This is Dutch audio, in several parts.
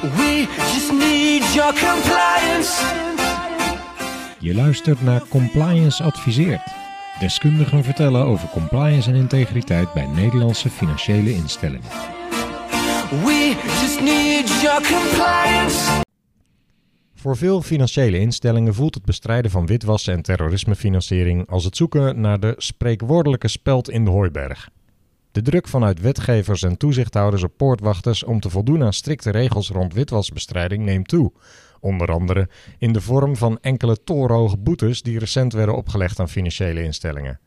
We just need your compliance. Je luistert naar Compliance Adviseert. Deskundigen vertellen over compliance en integriteit bij Nederlandse financiële instellingen. We just need your compliance. Voor veel financiële instellingen voelt het bestrijden van witwassen en terrorismefinanciering als het zoeken naar de spreekwoordelijke speld in de hooiberg. De druk vanuit wetgevers en toezichthouders op poortwachters om te voldoen aan strikte regels rond witwasbestrijding neemt toe. Onder andere in de vorm van enkele torenhoge boetes die recent werden opgelegd aan financiële instellingen.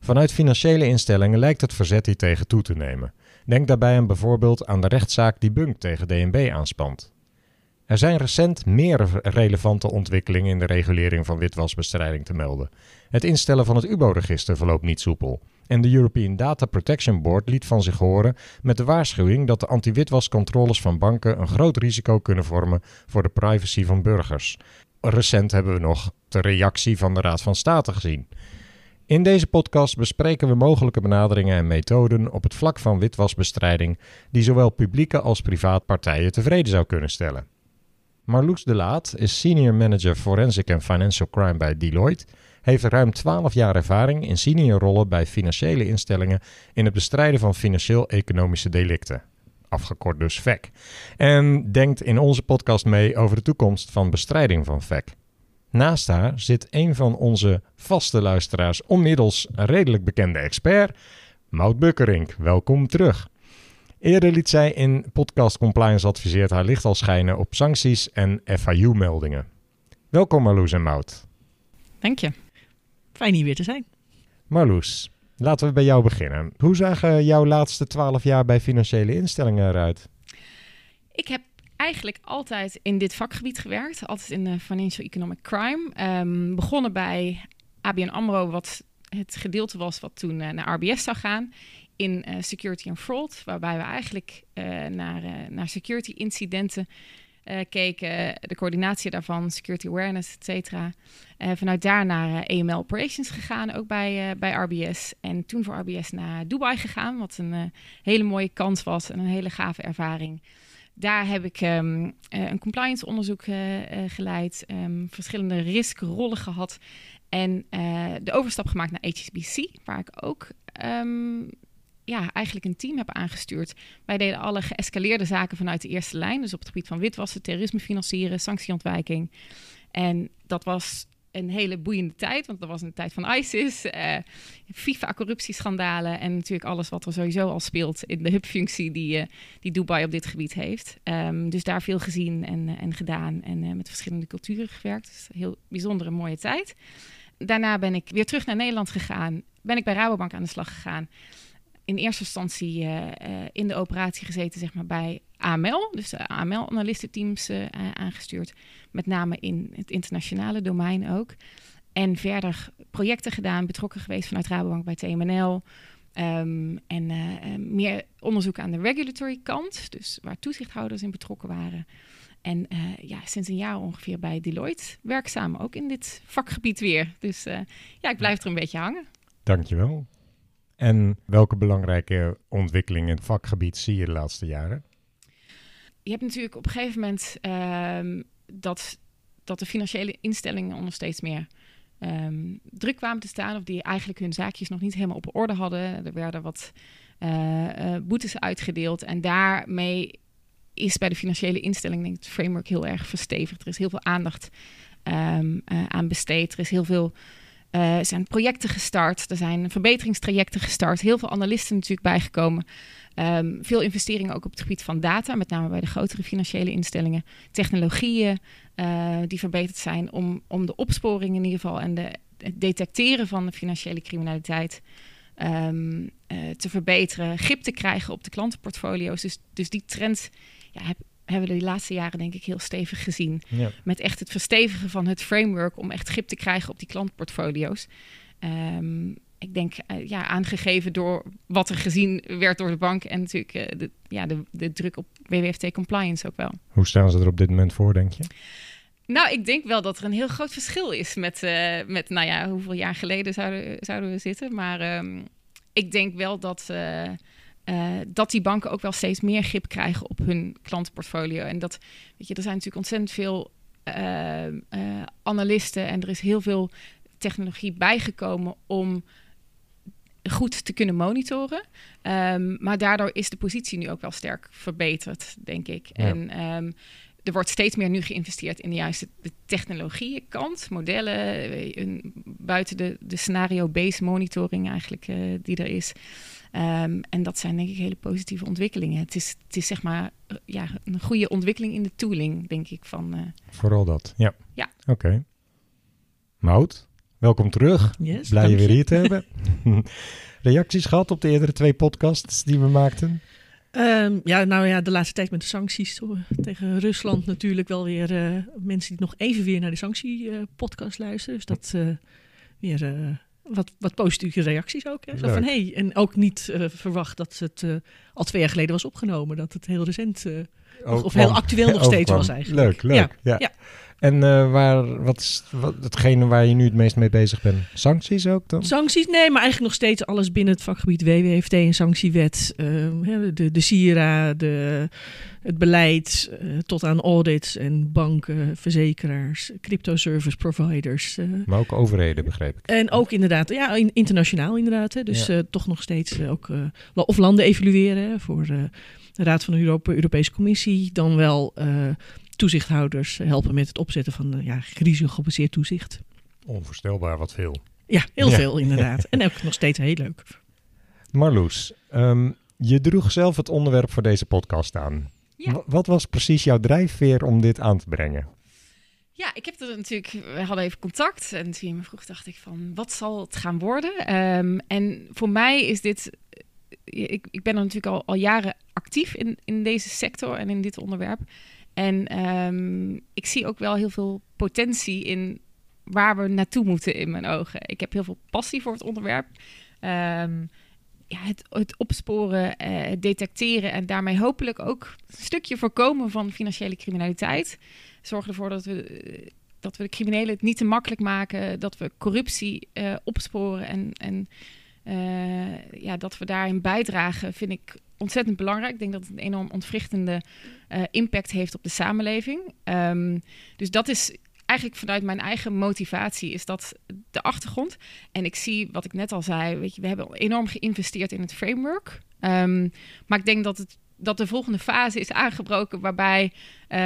Vanuit financiële instellingen lijkt het verzet hiertegen toe te nemen. Denk daarbij aan bijvoorbeeld aan de rechtszaak die Bunk tegen DNB aanspant. Er zijn recent meer relevante ontwikkelingen in de regulering van witwasbestrijding te melden. Het instellen van het UBO-register verloopt niet soepel. En de European Data Protection Board liet van zich horen met de waarschuwing dat de anti-witwascontroles van banken een groot risico kunnen vormen voor de privacy van burgers. Recent hebben we nog de reactie van de Raad van State gezien. In deze podcast bespreken we mogelijke benaderingen en methoden op het vlak van witwasbestrijding die zowel publieke als private partijen tevreden zou kunnen stellen. Marloes de Laat is Senior Manager Forensic and Financial Crime bij Deloitte, heeft ruim 12 jaar ervaring in senior rollen bij financiële instellingen in het bestrijden van financieel-economische delicten. Afgekort dus VEC. En denkt in onze podcast mee over de toekomst van bestrijding van VEC. Naast haar zit een van onze vaste luisteraars, onmiddels redelijk bekende expert, Maud Bukkerink. Welkom terug. Eerder liet zij in podcast Compliance Adviseert haar licht al schijnen op sancties en FIU-meldingen. Welkom Marloes en Mout. Dank je. Fijn hier weer te zijn. Marloes, laten we bij jou beginnen. Hoe zagen jouw laatste twaalf jaar bij financiële instellingen eruit? Ik heb eigenlijk altijd in dit vakgebied gewerkt. Altijd in de financial economic crime. Ehm, begonnen bij ABN AMRO, wat het gedeelte was wat toen uh, naar RBS zou gaan. In uh, security and fraud, waarbij we eigenlijk uh, naar, naar security incidenten keken. De coördinatie daarvan, security awareness, et cetera. vanuit daar naar EML operations gegaan, ook bij, bij RBS. En toen voor RBS naar Dubai gegaan, wat een hele mooie kans was en een hele gave ervaring. Daar heb ik um, een compliance onderzoek geleid, um, verschillende riskrollen gehad en de overstap gemaakt naar HSBC, waar ik ook um, ja, eigenlijk een team heb aangestuurd. Wij deden alle geëscaleerde zaken vanuit de eerste lijn, dus op het gebied van witwassen, terrorisme financieren, sanctieontwijking. En dat was een hele boeiende tijd, want dat was een tijd van ISIS, uh, FIFA-corruptieschandalen en natuurlijk alles wat er sowieso al speelt in de hubfunctie die, uh, die Dubai op dit gebied heeft. Um, dus daar veel gezien en, uh, en gedaan en met verschillende culturen gewerkt. Dus een heel bijzondere mooie tijd. Daarna ben ik weer terug naar Nederland gegaan. Ben ik bij Rabobank aan de slag gegaan. In eerste instantie in de operatie gezeten, zeg maar, bij AML, dus AML-analistenteams uh, aangestuurd. Met name in het internationale domein ook. En verder projecten gedaan, betrokken geweest vanuit Rabobank bij TMNL. Um, en meer onderzoek aan de regulatory kant, dus waar toezichthouders in betrokken waren. En ja, sinds een jaar ongeveer bij Deloitte werkzaam, ook in dit vakgebied weer. Dus ja, ik blijf er een beetje hangen. Dankjewel. En welke belangrijke ontwikkelingen in het vakgebied zie je de laatste jaren? je hebt natuurlijk op een gegeven moment um, dat, dat de financiële instellingen onder steeds meer um, druk kwamen te staan. Of die eigenlijk hun zaakjes nog niet helemaal op orde hadden. Er werden wat uh, uh, boetes uitgedeeld. En daarmee is bij de financiële instelling denk ik, het framework heel erg verstevigd. Er is heel veel aandacht um, uh, aan besteed. Er is heel veel. Uh, er zijn projecten gestart, er zijn verbeteringstrajecten gestart, heel veel analisten natuurlijk bijgekomen. Um, veel investeringen ook op het gebied van data, met name bij de grotere financiële instellingen. Technologieën uh, die verbeterd zijn om, om de opsporing in ieder geval en de, het detecteren van de financiële criminaliteit um, uh, te verbeteren. Grip te krijgen op de klantenportfolio's. Dus, dus die trend ja, heb, hebben we de laatste jaren denk ik heel stevig gezien. Ja. Met echt het verstevigen van het framework om echt grip te krijgen op die klantportfolio's. Um, ik denk, uh, ja, aangegeven door wat er gezien werd door de bank en natuurlijk uh, de, ja, de, de druk op WWFT compliance ook wel. Hoe staan ze er op dit moment voor, denk je? Nou, ik denk wel dat er een heel groot verschil is met, uh, met nou ja, hoeveel jaar geleden zouden, zouden we zitten. Maar um, ik denk wel dat eh, dat die banken ook wel steeds meer grip krijgen op hun klantenportfolio. En dat, weet je, er zijn natuurlijk ontzettend veel uh, uh, analisten en er is heel veel technologie bijgekomen om goed te kunnen monitoren. Um, maar daardoor is de positie nu ook wel sterk verbeterd, denk ik. Ja. En um, er wordt steeds meer nu geïnvesteerd in de juiste de modellen, een, buiten de, de scenario-based monitoring eigenlijk uh, die er is. Um, en dat zijn denk ik hele positieve ontwikkelingen. Het is, het is zeg maar ja, een goede ontwikkeling in de tooling, denk ik. Van, uh, Vooral dat, ja. Ja. Oké. Okay. Mout, welkom terug. Yes, Blij je weer hier te hebben. Reacties gehad op de eerdere twee podcasts die we maakten? Um, ja, nou ja, de laatste tijd met de sancties tegen Rusland natuurlijk wel weer uh, mensen die nog even weer naar de sanctiepodcast uh, luisteren. Dus dat uh, weer uh, wat, wat positieve reacties ook. Hè? Zo van, hey, en ook niet verwacht dat het al twee jaar geleden was opgenomen. Dat het heel recent of, of heel actueel nog steeds was eigenlijk. Leuk, leuk. Ja, ja. En uh, waar, wat is wat, hetgene waar je nu het meest mee bezig bent? Sancties ook dan? Sancties, nee, maar eigenlijk nog steeds alles binnen het vakgebied WWFT en sanctiewet. Uh, de, de SIRA, de, het beleid, uh, tot aan audits en banken, verzekeraars, crypto service providers. maar ook overheden, begreep ik. En ook inderdaad, ja, in, internationaal inderdaad. Hè, dus ja. toch nog steeds ook, of landen evalueren voor de Raad van de Europa, Europese Commissie. Dan wel toezichthouders helpen met het opzetten van ja, risicogebaseerd toezicht. Onvoorstelbaar wat veel. Ja, heel ja. veel inderdaad. en ook nog steeds heel leuk. Marloes, um, je droeg zelf het onderwerp voor deze podcast aan. Ja. Wat was precies jouw drijfveer om dit aan te brengen? Ja, ik heb er natuurlijk, we hadden even contact en toen je me vroeg, dacht ik van, wat zal het gaan worden? Um, en voor mij is dit, ik, ik ben er natuurlijk al, al jaren actief in, in deze sector en in dit onderwerp. En um, ik zie ook wel heel veel potentie in waar we naartoe moeten in mijn ogen. Ik heb heel veel passie voor het onderwerp. Um, ja, het, het, opsporen, het detecteren en daarmee hopelijk ook een stukje voorkomen van financiële criminaliteit. Zorgen ervoor dat we, dat we de criminelen het niet te makkelijk maken, dat we corruptie uh, opsporen en, en ja, dat we daarin bijdragen, vind ik ontzettend belangrijk. Ik denk dat het een enorm ontwrichtende uh, impact heeft op de samenleving. Um, dus dat is eigenlijk vanuit mijn eigen motivatie is dat de achtergrond. En ik zie wat ik net al zei, weet je, we hebben enorm geïnvesteerd in het framework. Um, maar ik denk dat het dat de volgende fase is aangebroken waarbij uh,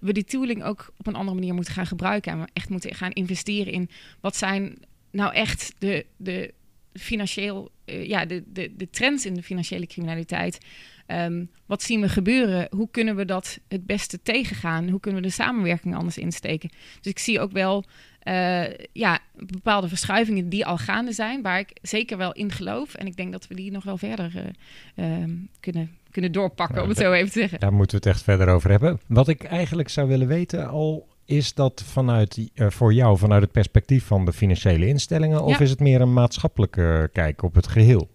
we die tooling ook op een andere manier moeten gaan gebruiken en we echt moeten gaan investeren in wat zijn nou echt de, de financieel, uh, ja, de, de, de trends in de financiële criminaliteit. Um, wat zien we gebeuren? Hoe kunnen we dat het beste tegengaan? Hoe kunnen we de samenwerking anders insteken? Dus ik zie ook wel uh, ja, bepaalde verschuivingen die al gaande zijn, waar ik zeker wel in geloof. En ik denk dat we die nog wel verder uh, um, kunnen, kunnen doorpakken, nou, om het zo even te zeggen. Daar moeten we het echt verder over hebben. Wat ik eigenlijk zou willen weten al is dat vanuit uh, voor jou vanuit het perspectief van de financiële instellingen, of is het meer een maatschappelijke kijk op het geheel?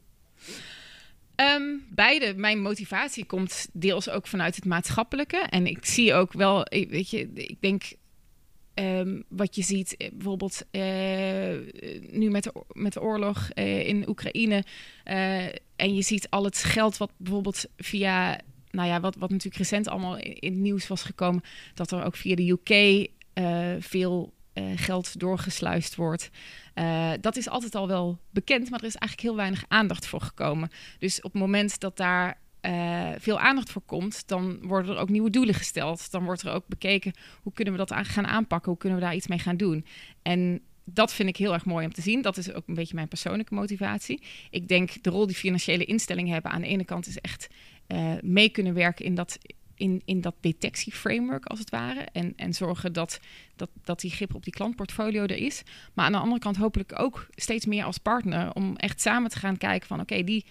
Um, beide. Mijn motivatie komt deels ook vanuit het maatschappelijke. En ik zie ook wel, weet je, ik denk um, wat je ziet, bijvoorbeeld uh, nu met de, met de oorlog uh, in Oekraïne. Uh, en je ziet al het geld wat bijvoorbeeld via nou ja, wat, wat natuurlijk recent allemaal in het nieuws was gekomen, dat er ook via de UK uh, veel uh, geld doorgesluist wordt. Uh, dat is altijd al wel bekend, maar er is eigenlijk heel weinig aandacht voor gekomen. Dus op het moment dat daar veel aandacht voor komt, dan worden er ook nieuwe doelen gesteld. Dan wordt er ook bekeken hoe kunnen we dat aan gaan aanpakken, hoe kunnen we daar iets mee gaan doen. En dat vind ik heel erg mooi om te zien. Dat is ook een beetje mijn persoonlijke motivatie. Ik denk de rol die financiële instellingen hebben aan de ene kant is echt uh, mee kunnen werken in dat, in, in dat detectieframework als het ware. En, en zorgen dat, dat, dat die grip op die klantportfolio er is. Maar aan de andere kant hopelijk ook steeds meer als partner om echt samen te gaan kijken van oké, die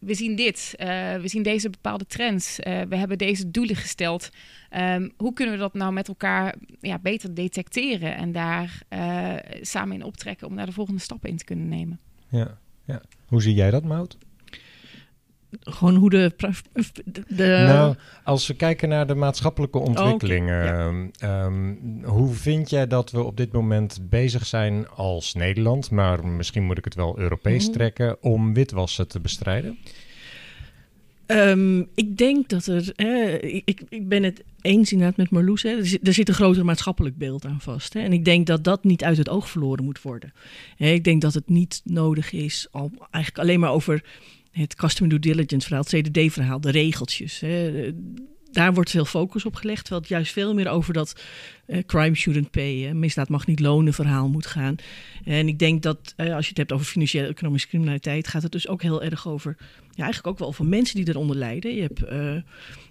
we zien dit, uh, we zien deze bepaalde trends, uh, we hebben deze doelen gesteld. Um, hoe kunnen we dat nou met elkaar ja, beter detecteren en daar samen in optrekken om daar de volgende stappen in te kunnen nemen? Ja, ja. hoe zie jij dat, Mout? Gewoon hoe de, de, Nou, als we kijken naar de maatschappelijke ontwikkelingen, oh, okay. ja. um, hoe vind jij dat we op dit moment bezig zijn als Nederland, maar misschien moet ik het wel Europees mm. trekken, om witwassen te bestrijden? Ehm, ik denk dat er. Hè, ik, ik ben het eens inderdaad met Marloes. Hè. Er, zit, er zit een groter maatschappelijk beeld aan vast. Hè. En ik denk dat dat niet uit het oog verloren moet worden. Hè, ik denk dat het niet nodig is om eigenlijk alleen maar over het customer due diligence verhaal, het CDD-verhaal, de regeltjes. Hè. Daar wordt veel focus op gelegd, terwijl het juist veel meer over dat eh, crime shouldn't pay, hè, misdaad mag niet lonen verhaal moet gaan. En ik denk dat eh, als je het hebt over financiële economische criminaliteit, gaat het dus ook heel erg over, ja, eigenlijk ook wel over mensen die eronder lijden. Je hebt, eh,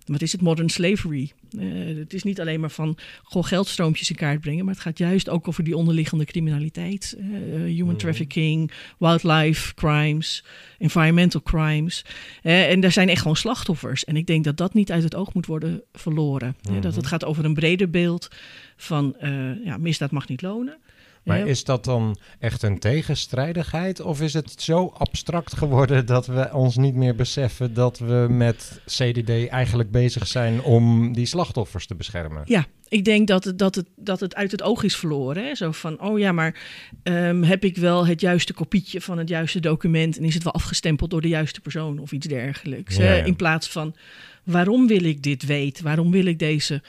wat is het, modern slavery. Eh, het is niet alleen maar van gewoon geldstroompjes in kaart brengen, maar het gaat juist ook over die onderliggende criminaliteit. eh, human Mhm. trafficking, wildlife crimes, environmental crimes. Eh, en daar zijn echt gewoon slachtoffers. En ik denk dat dat niet uit het oog moet worden verloren. Dat Mhm. het gaat over een breder beeld van ja, misdaad mag niet lonen. Maar is dat dan echt een tegenstrijdigheid? Of is het zo abstract geworden dat we ons niet meer beseffen dat we met CDD eigenlijk bezig zijn om die slachtoffers te beschermen? Ja, ik denk dat het, dat het, dat het uit het oog is verloren. Hè? Zo van, oh ja, maar ehm, heb ik wel het juiste kopietje van het juiste document... en is het wel afgestempeld door de juiste persoon of iets dergelijks. Ja, hè? ja. In plaats van, waarom wil ik dit weten? Waarom wil ik deze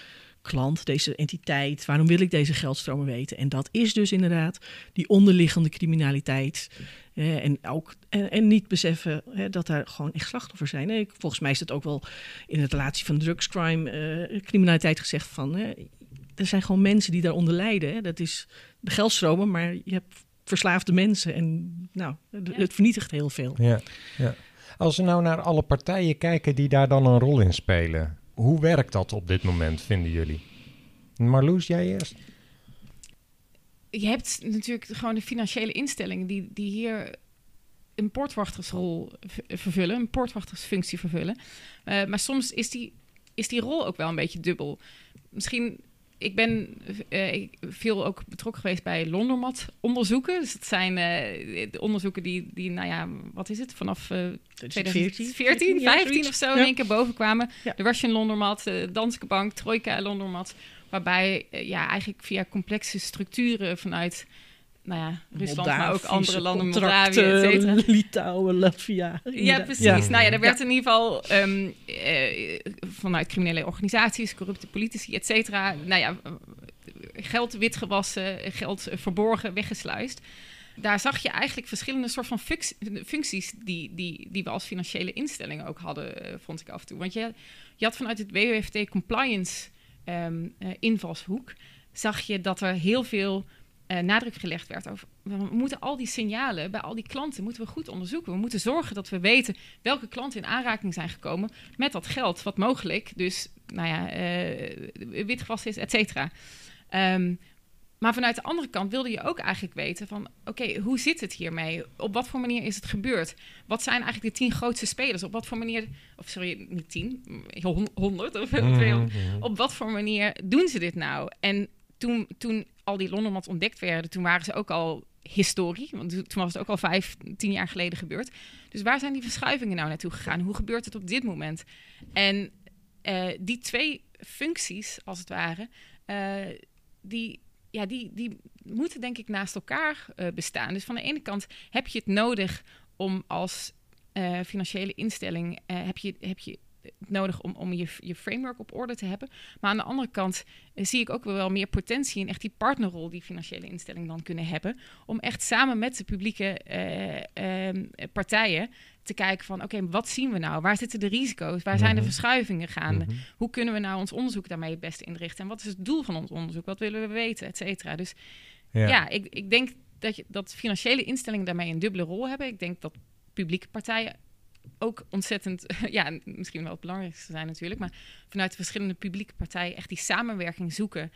klant, deze entiteit, waarom wil ik deze geldstromen weten? En dat is dus inderdaad die onderliggende criminaliteit... hè, en, ook, en, en niet beseffen hè, dat daar gewoon echt slachtoffers zijn. hè. Volgens mij is het ook wel in de relatie van drugscrime, eh criminaliteit gezegd van... hè, er zijn gewoon mensen die daaronder lijden. Hè. Dat is de geldstromen, maar je hebt verslaafde mensen. En nou, het, Ja. het vernietigt heel veel. Ja, ja. Als we nou naar alle partijen kijken die daar dan een rol in spelen, hoe werkt dat op dit moment, vinden jullie? Marloes, jij eerst? je hebt natuurlijk gewoon de financiële instellingen die, die hier een poortwachtersrol vervullen, een poortwachtersfunctie vervullen. Eh, maar soms is die, is die rol ook wel een beetje dubbel. Misschien, ik ben eh, ik veel ook betrokken geweest bij Londermat onderzoeken. Dus dat zijn eh, de onderzoeken die, die, nou ja, wat is het, vanaf eh 2014, ja, 15 zoiets. of zo in één keer boven kwamen. Ja. De Russian Laundromat, de Danske Bank, Trojka Laundromat. Waarbij eh, ja, eigenlijk via complexe structuren vanuit nou ja, Rusland, maar ook andere landen, Moldavië, et cetera. Litouwen, Latvia. Ja, precies. Ja. Nou ja, er werd in ieder geval ehm, eh, vanuit criminele organisaties, corrupte politici, et cetera, nou ja, geld witgewassen, geld verborgen, weggesluist. Daar zag je eigenlijk verschillende soort van func- functies die, die, die we als financiële instellingen ook hadden, eh, vond ik af en toe. Want je, je had vanuit het WWFT compliance ehm, eh, invalshoek, zag je dat er heel veel eh, nadruk gelegd werd over. We moeten al die signalen bij al die klanten moeten we goed onderzoeken. We moeten zorgen dat we weten welke klanten in aanraking zijn gekomen met dat geld, wat mogelijk dus, nou ja, eh witgewast is, et cetera. Ehm, maar vanuit de andere kant wilde je ook eigenlijk weten van... oké, hoe zit het hiermee? Op wat voor manier is het gebeurd? Wat zijn eigenlijk de tien grootste spelers? Op wat voor manier... of sorry, niet tien, hon- honderd of veel. Op wat voor manier doen ze dit nou? En toen, toen al die Londermats ontdekt werden... toen waren ze ook al historie. Want toen was het ook al vijf, tien jaar geleden gebeurd. Dus waar zijn die verschuivingen nou naartoe gegaan? Hoe gebeurt het op dit moment? En eh, die twee functies, als het ware... eh, die, ja, die, die moeten denk ik naast elkaar eh, bestaan. Dus van de ene kant heb je het nodig om als financiële instelling... heb, je, heb je nodig om, om je, je framework op orde te hebben. Maar aan de andere kant eh, zie ik ook wel meer potentie in echt die partnerrol die financiële instellingen dan kunnen hebben. Om echt samen met de publieke eh, ehm, partijen te kijken van oké, wat zien we nou? Waar zitten de risico's? Waar zijn de Mhm. verschuivingen gaande? Mhm. Hoe kunnen we nou ons onderzoek daarmee het beste inrichten? En wat is het doel van ons onderzoek? Wat willen we weten? Et cetera. Dus ja, ik, ik denk dat, je, dat financiële instellingen daarmee een dubbele rol hebben. Ik denk dat publieke partijen ook ontzettend, ja, misschien wel het belangrijkste zijn natuurlijk, maar vanuit de verschillende publieke partijen echt die samenwerking zoeken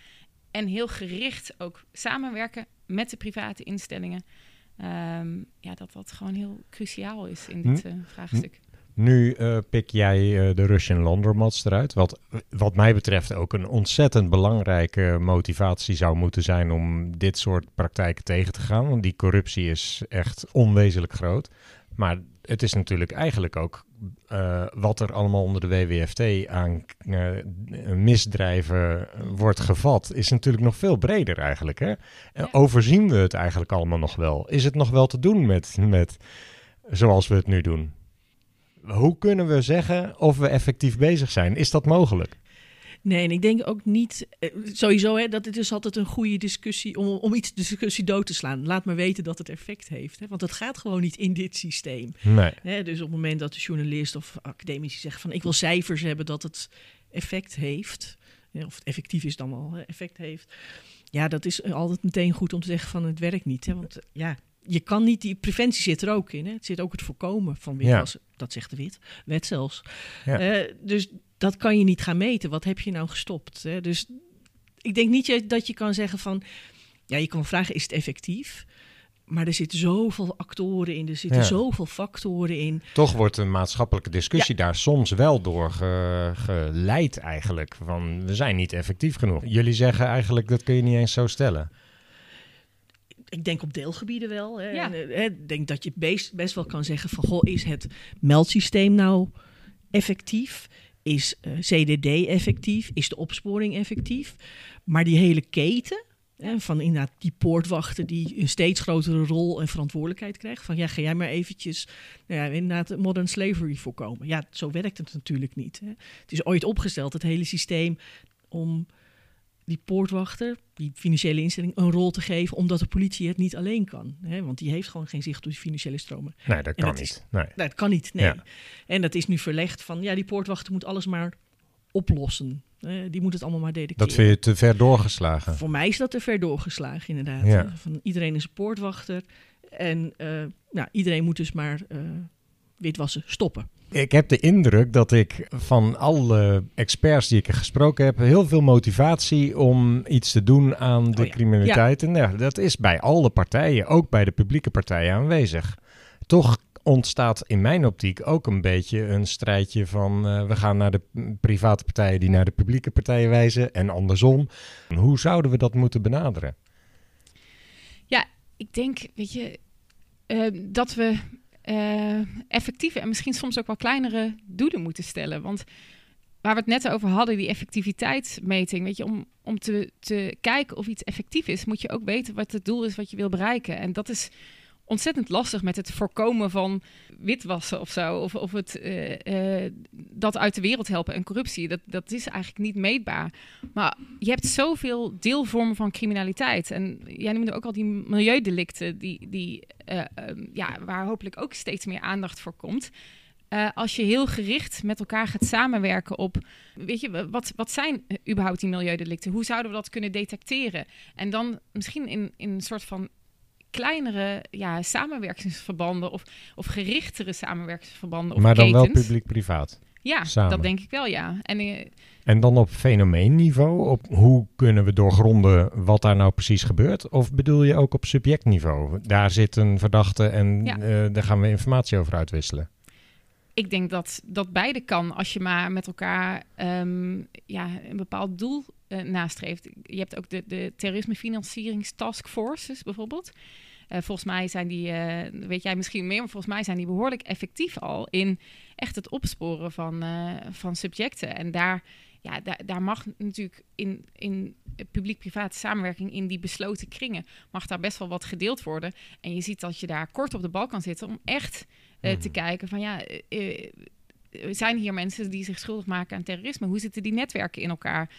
en heel gericht ook samenwerken met de private instellingen. Ehm, ja, dat dat gewoon heel cruciaal is in dit Hm? eh, vraagstuk. Nu eh, pik jij eh, de Russian Laundromats eruit. Wat, wat mij betreft ook een ontzettend belangrijke motivatie zou moeten zijn om dit soort praktijken tegen te gaan. Want die corruptie is echt onwezenlijk groot. Maar het is natuurlijk eigenlijk ook eh, wat er allemaal onder de WWFT aan eh, misdrijven wordt gevat, is natuurlijk nog veel breder eigenlijk. Hè? Ja. Overzien we het eigenlijk allemaal nog wel? Is het nog wel te doen met, met zoals we het nu doen? Hoe kunnen we zeggen of we effectief bezig zijn? Is dat mogelijk? Nee, en ik denk ook niet, eh, sowieso, hè, dat het is altijd een goede discussie om, om iets discussie dood te slaan. Laat maar weten dat het effect heeft. Hè, want het gaat gewoon niet in dit systeem. Nee. Hè, dus op het moment dat de journalist of academici zeggen van ik wil cijfers hebben dat het effect heeft, hè, of het effectief is dan wel hè, effect heeft. Ja, dat is altijd meteen goed om te zeggen van het werkt niet. Hè, want ja, je kan niet, die preventie zit er ook in. Hè. Het zit ook het voorkomen van witwassen. Dat zegt de wit, wet zelfs. Ja. Eh, dus dat kan je niet gaan meten. Wat heb je nou gestopt? Hè? Dus ik denk niet je- dat je kan zeggen van... Ja, je kan vragen, is het effectief? Maar er zitten zoveel actoren in, er zitten Ja. zoveel factoren in. Toch wordt een maatschappelijke discussie daar soms wel door ge- geleid eigenlijk. Van, we zijn niet effectief genoeg. Jullie zeggen eigenlijk, dat kun je niet eens zo stellen. Ik denk op deelgebieden wel. Hè. Ja. En, eh, Ik denk dat je best, best wel kan zeggen van... Goh, is het meldsysteem nou effectief? Is eh, CDD effectief? Is de opsporing effectief? Maar die hele keten... Hè, van inderdaad die poortwachter die een steeds grotere rol en verantwoordelijkheid krijgt. Van ja, ga jij maar eventjes nou ja, inderdaad modern slavery voorkomen. Ja, zo werkt het natuurlijk niet. Hè. Het is ooit opgesteld, het hele systeem, om die poortwachter, die financiële instelling, een rol te geven, omdat de politie het niet alleen kan. Hè? Want die heeft gewoon geen zicht op die financiële stromen. Nee, dat kan dat is- niet. Nee. Dat kan niet, nee. Ja. En dat is nu verlegd van, ja, die poortwachter moet alles maar oplossen. die moet het allemaal maar detecteren. Dat vind je te ver doorgeslagen. Voor mij is dat te ver doorgeslagen, inderdaad. Ja. Van, iedereen is een poortwachter. En eh, nou, iedereen moet dus maar eh, witwassen stoppen. Ik heb de indruk dat ik van alle experts die ik gesproken heb, heel veel motivatie om iets te doen aan de Oh ja. criminaliteit. En ja, dat is bij alle partijen, ook bij de publieke partijen aanwezig. Toch ontstaat in mijn optiek ook een beetje een strijdje van eh, we gaan naar de private partijen die naar de publieke partijen wijzen en andersom. Hoe zouden we dat moeten benaderen? ik denk, weet je, eh, dat we eh, effectieve en misschien soms ook wel kleinere doelen moeten stellen. Want waar we het net over hadden, die effectiviteitsmeting, weet je, om, om te, te kijken of iets effectief is, moet je ook weten wat het doel is wat je wil bereiken. En dat is ontzettend lastig met het voorkomen van witwassen of zo. Of, of het eh, eh, dat uit de wereld helpen en corruptie. Dat, dat is eigenlijk niet meetbaar. Maar je hebt zoveel deelvormen van criminaliteit. En jij noemde ook al die milieudelicten, die, die, eh, ehm, ja, waar hopelijk ook steeds meer aandacht voor komt. Als je heel gericht met elkaar gaat samenwerken op, weet je, wat, wat zijn überhaupt die milieudelicten? Hoe zouden we dat kunnen detecteren? En dan misschien in, in een soort van kleinere ja, samenwerkingsverbanden of, of gerichtere samenwerkingsverbanden of maar dan wel publiek-privaat. Ja, samen. dat denk ik wel, ja. En eh, En dan op fenomeenniveau, op hoe kunnen we doorgronden wat daar nou precies gebeurt? Of bedoel je ook op subjectniveau? Daar zit een verdachte en Ja. eh, daar gaan we informatie over uitwisselen. Ik denk dat dat beide kan als je maar met elkaar ehm, ja, een bepaald doel eh, nastreeft. Je hebt ook de, de terrorismefinancieringstaskforces bijvoorbeeld. Eh, volgens mij zijn die, eh, weet jij misschien meer, maar volgens mij zijn die behoorlijk effectief al in echt het opsporen van, van subjecten. En daar, ja, daar, daar mag natuurlijk in, in publiek-private samenwerking in die besloten kringen, mag daar best wel wat gedeeld worden. En je ziet dat je daar kort op de bal kan zitten om echt eh, te kijken van ja, eh, zijn hier mensen die zich schuldig maken aan terrorisme? Hoe zitten die netwerken in elkaar?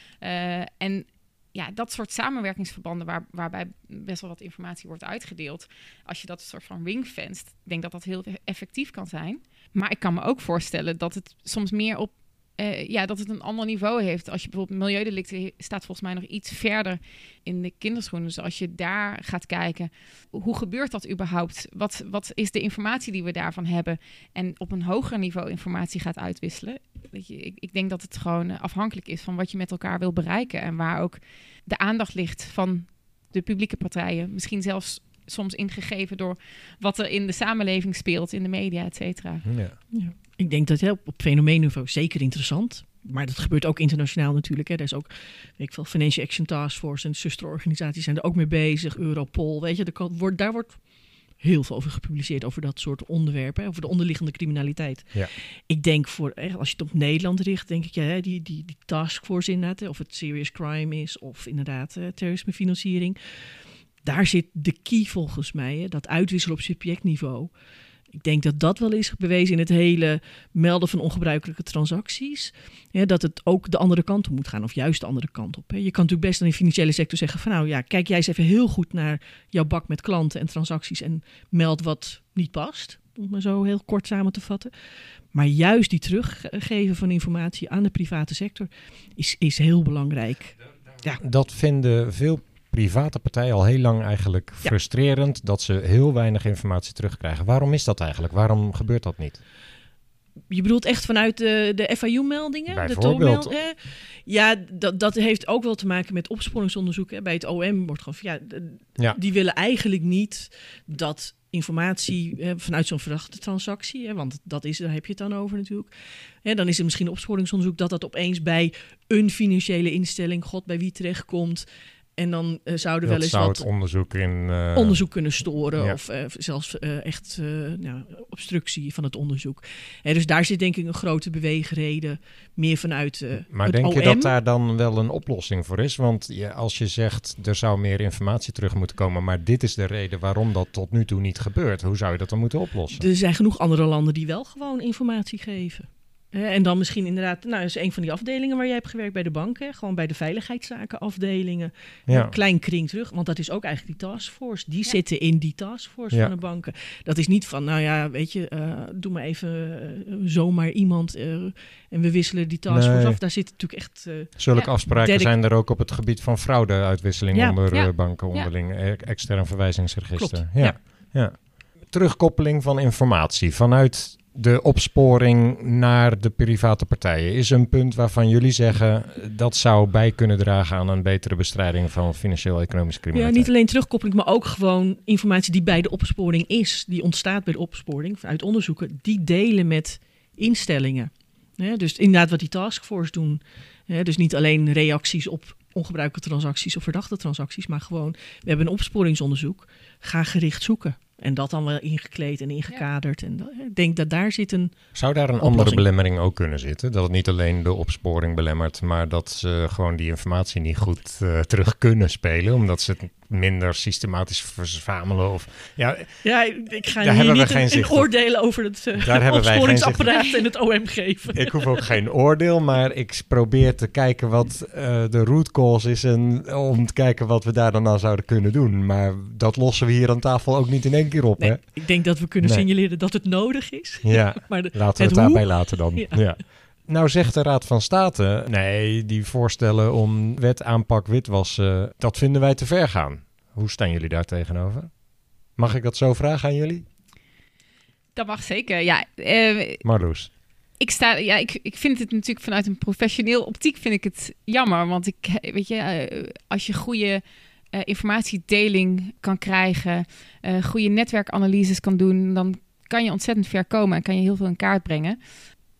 En ja, dat soort samenwerkingsverbanden waar, waarbij best wel wat informatie wordt uitgedeeld. Als je dat soort van ringfenst, ik denk dat dat heel effectief kan zijn. Maar ik kan me ook voorstellen dat het soms meer op eh, ja, dat het een ander niveau heeft. Als je bijvoorbeeld milieudelicten staat volgens mij nog iets verder in de kinderschoenen. Dus als je daar gaat kijken, hoe gebeurt dat überhaupt? Wat, wat is de informatie die we daarvan hebben? En op een hoger niveau informatie gaat uitwisselen. Weet je, ik, ik denk dat het gewoon eh, afhankelijk is van wat je met elkaar wil bereiken. En waar ook de aandacht ligt van de publieke partijen. Misschien zelfs soms ingegeven door wat er in de samenleving speelt, in de media, et cetera. Ja. Ja. Ik denk dat hè, op, op fenomeenniveau zeker interessant. Maar dat gebeurt ook internationaal natuurlijk. Hè. Er is ook, weet ik veel, Financial Action Task Force en zusterorganisaties zijn er ook mee bezig. Europol, weet je, er wordt, daar wordt heel veel over gepubliceerd, over dat soort onderwerpen, hè, over de onderliggende criminaliteit. Ja. Ik denk voor, hè, als je het op Nederland richt, denk ik, ja, hè, die, die, die taskforce inderdaad, hè, of het serious crime is, of inderdaad eh, terrorismefinanciering. Daar zit de key volgens mij, hè, dat uitwisselen op subjectniveau. Ik denk dat dat wel is bewezen in het hele melden van ongebruikelijke transacties. Ja, dat het ook de andere kant op moet gaan, of juist de andere kant op. Hè. Je kan natuurlijk best in de financiële sector zeggen van nou ja, kijk jij eens even heel goed naar jouw bak met klanten en transacties en meld wat niet past. Om het maar zo heel kort samen te vatten. Maar juist die teruggeven van informatie aan de private sector is, is heel belangrijk. Dat vinden veel private partijen al heel lang eigenlijk Ja. frustrerend dat ze heel weinig informatie terugkrijgen. Waarom is dat eigenlijk? Waarom gebeurt dat niet? Je bedoelt echt vanuit de, de FIU-meldingen? Bijvoorbeeld. De? Ja, dat, dat heeft ook wel te maken met opsporingsonderzoek. Hè. Bij het OM wordt gewoon ja, die willen eigenlijk niet dat informatie vanuit zo'n verdachte transactie, hè, want dat is, daar heb je het dan over natuurlijk. Hè, dan is er misschien opsporingsonderzoek dat dat opeens bij een financiële instelling, god bij wie terechtkomt. En dan eh, zouden wel eens zou wat het onderzoek in... eh, onderzoek kunnen storen ja. of eh, zelfs echt nou, obstructie van het onderzoek. Hè, dus daar zit denk ik een grote beweegreden meer vanuit Maar denk je dat daar dan wel een oplossing voor is? Want als je zegt er zou meer informatie terug moeten komen, maar dit is de reden waarom dat tot nu toe niet gebeurt. Hoe zou je dat dan moeten oplossen? Er zijn genoeg andere landen die wel gewoon informatie geven. Hè, en dan misschien inderdaad, nou, dat is een van die afdelingen waar jij hebt gewerkt bij de bank. Hè, gewoon bij de veiligheidszakenafdelingen. Ja. Een klein kring terug, want dat is ook eigenlijk die taskforce. Die Ja. zitten in die taskforce Ja. van de banken. Dat is niet van, nou ja, weet je, eh, doe maar even eh, zomaar iemand eh, en we wisselen die taskforce Nee. af. Daar zit natuurlijk echt... eh, Zulke Ja. afspraken Derde- zijn er ook op het gebied van fraudeuitwisseling Ja. onder Ja. eh, banken onderling, eh, extern verwijzingsregister. Klopt, Ja. ja. Ja. Terugkoppeling van informatie vanuit de opsporing naar de private partijen is een punt waarvan jullie zeggen dat zou bij kunnen dragen aan een betere bestrijding van financieel-economische Ja, criminaliteit. niet alleen terugkoppeling, maar ook gewoon informatie die bij de opsporing is, die ontstaat bij de opsporing, uit onderzoeken, die delen met instellingen. Dus inderdaad wat die taskforce doen. Dus niet alleen reacties op ongebruikelijke transacties of verdachte transacties, maar gewoon, we hebben een opsporingsonderzoek, ga gericht zoeken. En dat dan wel ingekleed en ingekaderd. En dat- ik denk dat daar zit een... Zou daar een Oplossing. andere belemmering ook kunnen zitten? Dat het niet alleen de opsporing belemmert, maar dat ze gewoon die informatie niet goed eh, terug kunnen spelen, omdat ze het minder systematisch verzamelen? Of, ja, Ja, ik ga Daar hier niet geen een, oordelen over het uh, Daar opsporingsapparaat en het OM geven. ik hoef ook geen oordeel, maar ik probeer te kijken wat eh, de root cause is en om te kijken wat we daar dan aan zouden kunnen doen. Maar dat lossen we hier aan tafel ook niet in één keer op, Nee, hè? ik denk dat we kunnen Nee. signaleren dat het nodig is. Ja. Maar de, Laten we Het het daarbij laten dan. Ja. Ja. Nou zegt de Raad van State, nee, die voorstellen om wet aanpak witwassen, dat vinden wij te ver gaan. Hoe staan jullie daar tegenover? Mag ik dat zo vragen aan jullie? Dat mag zeker. Ja, eh, Marloes. ik, sta, ja ik, ik vind het natuurlijk vanuit een professioneel optiek vind ik het jammer. Want ik, weet je, eh, als je goede eh, informatiedeling kan krijgen, eh, goede netwerkanalyses kan doen, dan kan je ontzettend ver komen en kan je heel veel in kaart brengen.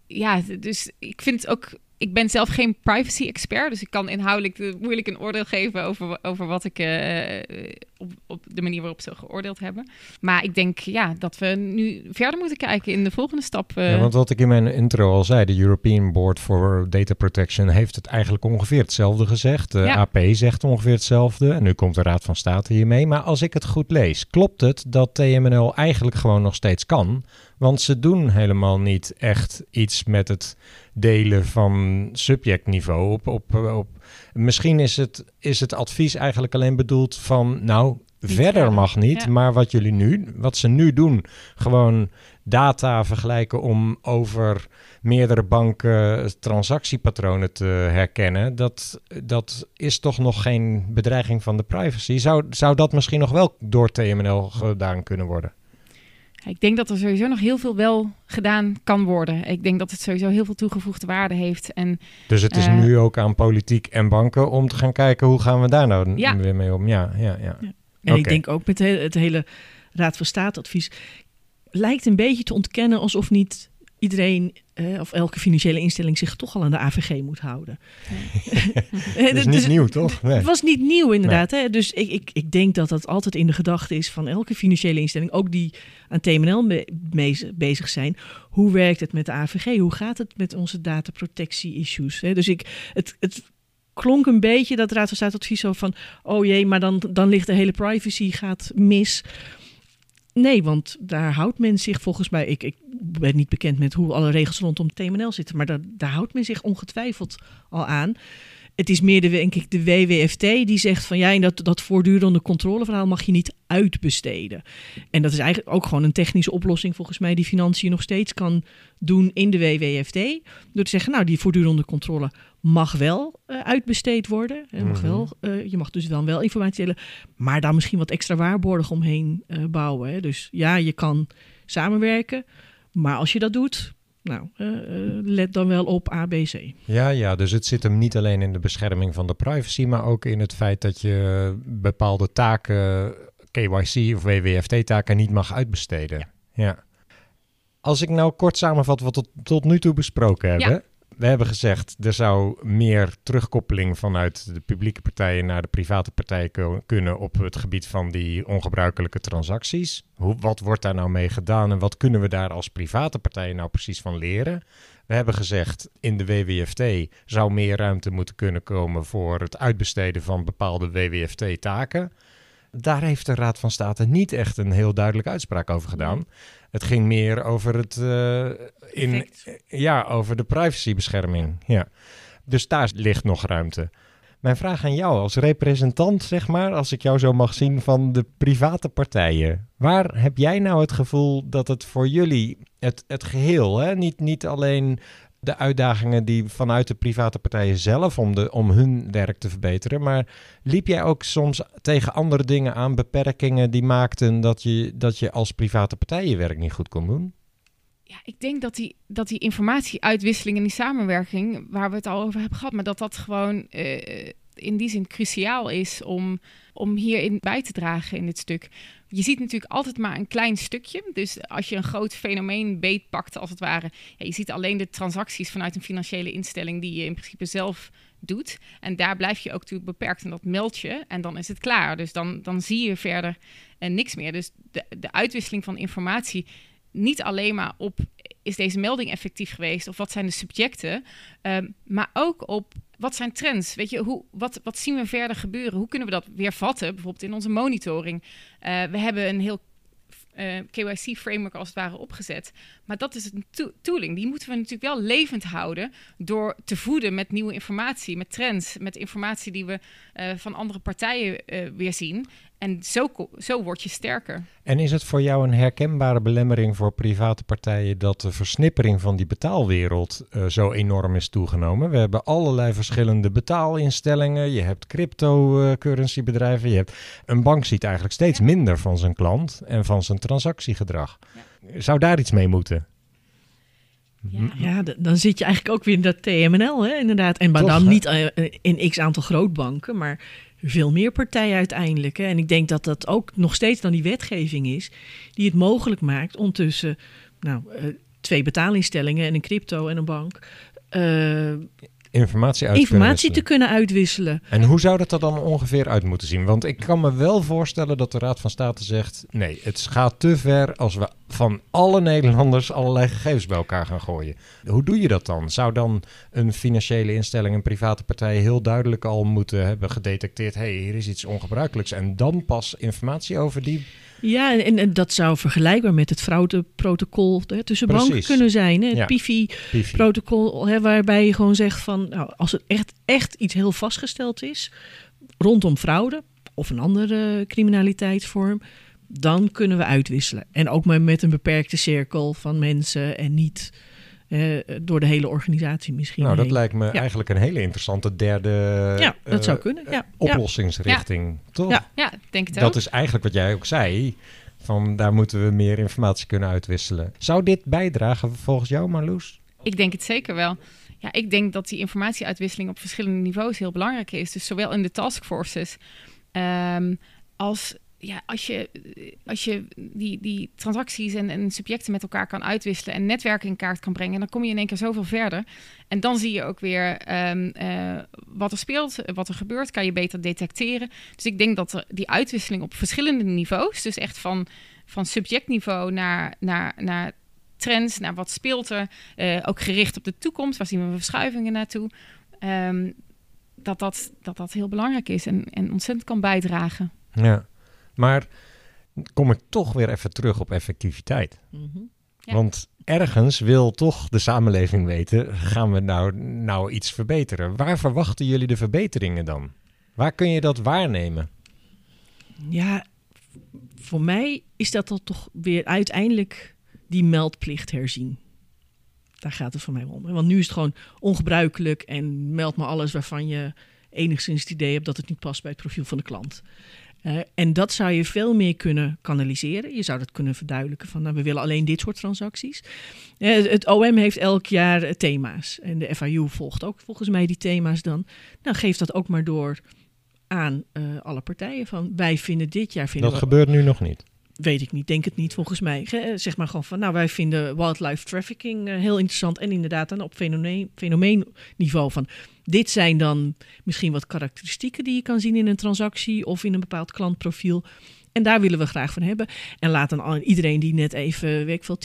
Ja, dus ik vind ook. Ik ben zelf geen privacy-expert, dus ik kan inhoudelijk de- moeilijk een oordeel geven over, over wat ik eh, op, op de manier waarop ze geoordeeld hebben. Maar ik denk ja, dat we nu verder moeten kijken in de volgende stap. eh. Ja, want wat ik in mijn intro al zei, de European Board for Data Protection heeft het eigenlijk ongeveer hetzelfde gezegd. De Ja. AP zegt ongeveer hetzelfde. En nu komt de Raad van State hiermee. Maar als ik het goed lees, klopt het dat TMNL eigenlijk gewoon nog steeds kan? Want ze doen helemaal niet echt iets met het delen van subjectniveau. Op, op, op. Misschien is het, is het advies eigenlijk alleen bedoeld van, nou, verder mag niet. Ja. Maar wat jullie nu, wat ze nu doen, gewoon data vergelijken om over meerdere banken transactiepatronen te herkennen, dat, dat is toch nog geen bedreiging van de privacy. Zou, zou dat misschien nog wel door TMNL gedaan kunnen worden? Ik denk dat er sowieso nog heel veel wel gedaan kan worden. Ik denk dat het sowieso heel veel toegevoegde waarde heeft. En Dus het is Eh. nu ook aan politiek en banken om te gaan kijken hoe gaan we daar nou Ja. weer mee om. Ja, ja, ja. En ik denk ook met he- het hele Raad van State advies lijkt een beetje te ontkennen alsof niet iedereen eh, of elke financiële instelling zich toch al aan de AVG moet houden. Dat is niet nieuw, toch? Nee. Het was niet nieuw inderdaad. Hè? Dus ik, ik, ik denk dat dat altijd in de gedachte is van elke financiële instelling, ook die aan TMNL me- mee- bezig zijn. Hoe werkt het met de AVG? Hoe gaat het met onze dataprotectie issues? Hè? Dus ik, het, het klonk een beetje dat Raad van State advies zo van, oh jee, maar dan, dan ligt de hele privacy gaat mis. Nee, want daar houdt men zich volgens mij. Ik, ik ben niet bekend met hoe alle regels rondom TMNL zitten, maar daar, daar houdt men zich ongetwijfeld al aan. Het is meer de, denk ik, de WWFT die zegt van ja, dat, dat voortdurende controleverhaal mag je niet uitbesteden. En dat is eigenlijk ook gewoon een technische oplossing volgens mij die financiën nog steeds kan doen in de WWFT. Door te zeggen, nou die voortdurende controle mag wel uh, uitbesteed worden. Je mag, Mhm. wel, eh, je mag dus dan wel informatie delen, maar daar misschien wat extra waarborgen omheen eh, bouwen. Hè. Dus ja, je kan samenwerken, maar als je dat doet, nou, eh, eh, let dan wel op ABC. Ja, ja, dus het zit hem niet alleen in de bescherming van de privacy, maar ook in het feit dat je bepaalde taken, KYC of WWFT-taken, niet mag uitbesteden. Ja. Als ik nou kort samenvat wat we tot, tot nu toe besproken hebben. Ja. We hebben gezegd, er zou meer terugkoppeling vanuit de publieke partijen naar de private partijen kunnen op het gebied van die ongebruikelijke transacties. Hoe, wat wordt daar nou mee gedaan en wat kunnen we daar als private partijen nou precies van leren? We hebben gezegd, in de WWFT zou meer ruimte moeten kunnen komen voor het uitbesteden van bepaalde WWFT-taken. Daar heeft de Raad van State niet echt een heel duidelijke uitspraak over gedaan. Het ging meer over het eh, in, Effect. ja, over de privacybescherming. Ja. Dus daar ligt nog ruimte. Mijn vraag aan jou als representant, zeg maar, als ik jou zo mag zien van de private partijen. Waar heb jij nou het gevoel dat het voor jullie, het, het geheel, hè? Niet, niet alleen de uitdagingen die vanuit de private partijen zelf om, de, om hun werk te verbeteren, maar liep jij ook soms tegen andere dingen aan, beperkingen die maakten dat je, dat je als private partij je werk niet goed kon doen? Ja, ik denk dat die, dat die informatieuitwisseling en die samenwerking, waar we het al over hebben gehad, maar dat dat gewoon eh, in die zin cruciaal is om, om hierin bij te dragen in dit stuk. Je ziet natuurlijk altijd maar een klein stukje. Dus als je een groot fenomeen beetpakt, als het ware, ja, je ziet alleen de transacties vanuit een financiële instelling die je in principe zelf doet. En daar blijf je ook natuurlijk beperkt en dat meld je en dan is het klaar. Dus dan, dan zie je verder eh, niks meer. Dus de, de uitwisseling van informatie niet alleen maar op is deze melding effectief geweest of wat zijn de subjecten, ehm, maar ook op wat zijn trends. Weet je, hoe, wat, wat zien we verder gebeuren? Hoe kunnen we dat weer vatten, bijvoorbeeld in onze monitoring? Eh, we hebben een heel eh, KYC-framework als het ware opgezet. Maar dat is een to- tooling. Die moeten we natuurlijk wel levend houden door te voeden met nieuwe informatie, met trends, met informatie die we eh, van andere partijen weer zien. En zo, zo word je sterker. En is het voor jou een herkenbare belemmering voor private partijen dat de versnippering van die betaalwereld eh, zo enorm is toegenomen? We hebben allerlei verschillende betaalinstellingen. Je hebt cryptocurrency bedrijven. Je hebt een bank ziet eigenlijk steeds minder van zijn klant en van zijn transactiegedrag. Zou daar iets mee moeten? Ja. Ja, dan zit je eigenlijk ook weer in dat TMNL, hè, inderdaad. En maar Toch, dan hè? niet eh, in x aantal grootbanken, maar veel meer partijen uiteindelijk. Hè. En ik denk dat dat ook nog steeds dan die wetgeving is die het mogelijk maakt om tussen nou, eh, twee betaalinstellingen en een crypto en een bank eh, Informatie uit informatie te kunnen uitwisselen. wisselen. En hoe zou dat er dan ongeveer uit moeten zien? Want ik kan me wel voorstellen dat de Raad van State zegt: nee, het gaat te ver als we van alle Nederlanders allerlei gegevens bij elkaar gaan gooien. Hoe doe je dat dan? Zou dan een financiële instelling, een private partij heel duidelijk al moeten hebben gedetecteerd: hé, hey, hier is iets ongebruikelijks. En dan pas informatie over die. Ja, en, en dat zou vergelijkbaar met het fraudeprotocol hè, tussen banken kunnen zijn. Hè? Het Ja. PIFI PIFI. protocol, hè, waarbij je gewoon zegt van, nou, als het echt, echt iets heel vastgesteld is rondom fraude of een andere criminaliteitsvorm, dan kunnen we uitwisselen. En ook maar met een beperkte cirkel van mensen en niet eh, door de hele organisatie misschien. Nou, dat heen. lijkt me Ja. eigenlijk een hele interessante derde Ja, dat eh, zou kunnen. Ja, ja. oplossingsrichting. Toch? Ja. Ja, ik denk het ook. Dat is eigenlijk wat jij ook zei. Van daar moeten we meer informatie kunnen uitwisselen. Zou dit bijdragen volgens jou, Marloes? Ik denk het zeker wel. Ja, ik denk dat die informatieuitwisseling op verschillende niveaus heel belangrijk is. Dus zowel in de taskforces ehm, als ja, als je, als je die, die transacties en, en subjecten met elkaar kan uitwisselen en netwerken in kaart kan brengen, dan kom je in één keer zoveel verder. En dan zie je ook weer ehm, eh, wat er speelt, wat er gebeurt, kan je beter detecteren. Dus ik denk dat er die uitwisseling op verschillende niveaus, dus echt van, van subjectniveau naar, naar, naar trends, naar wat speelt er, eh, ook gericht op de toekomst, waar zien we verschuivingen naartoe, ehm, dat, dat, dat dat heel belangrijk is en, en ontzettend kan bijdragen. Ja. Maar kom ik toch weer even terug op effectiviteit. Mhm. Ja. Want ergens wil toch de samenleving weten, gaan we nou, nou iets verbeteren? Waar verwachten jullie de verbeteringen dan? Waar kun je dat waarnemen? Ja, voor mij is dat dan toch weer uiteindelijk die meldplicht herzien. Daar gaat het voor mij om. Want nu is het gewoon ongebruikelijk en meld maar alles waarvan je enigszins het idee hebt dat het niet past bij het profiel van de klant. Eh, en dat zou je veel meer kunnen kanaliseren. Je zou dat kunnen verduidelijken van nou, we willen alleen dit soort transacties. Eh, het- OM heeft elk jaar eh, thema's. En de FIU volgt ook volgens mij die thema's dan. Nou, geef dat ook maar door aan alle partijen. Van wij vinden dit jaar vinden Dat we, gebeurt nu nog niet. Weet ik niet, denk het niet volgens mij. Zeg maar gewoon van, nou wij vinden wildlife trafficking eh, heel interessant. En inderdaad dan op fenomeen, fenomeenniveau van, dit zijn dan misschien wat karakteristieken die je kan zien in een transactie of in een bepaald klantprofiel. En daar willen we graag van hebben. En laat dan iedereen die net even, weet veel,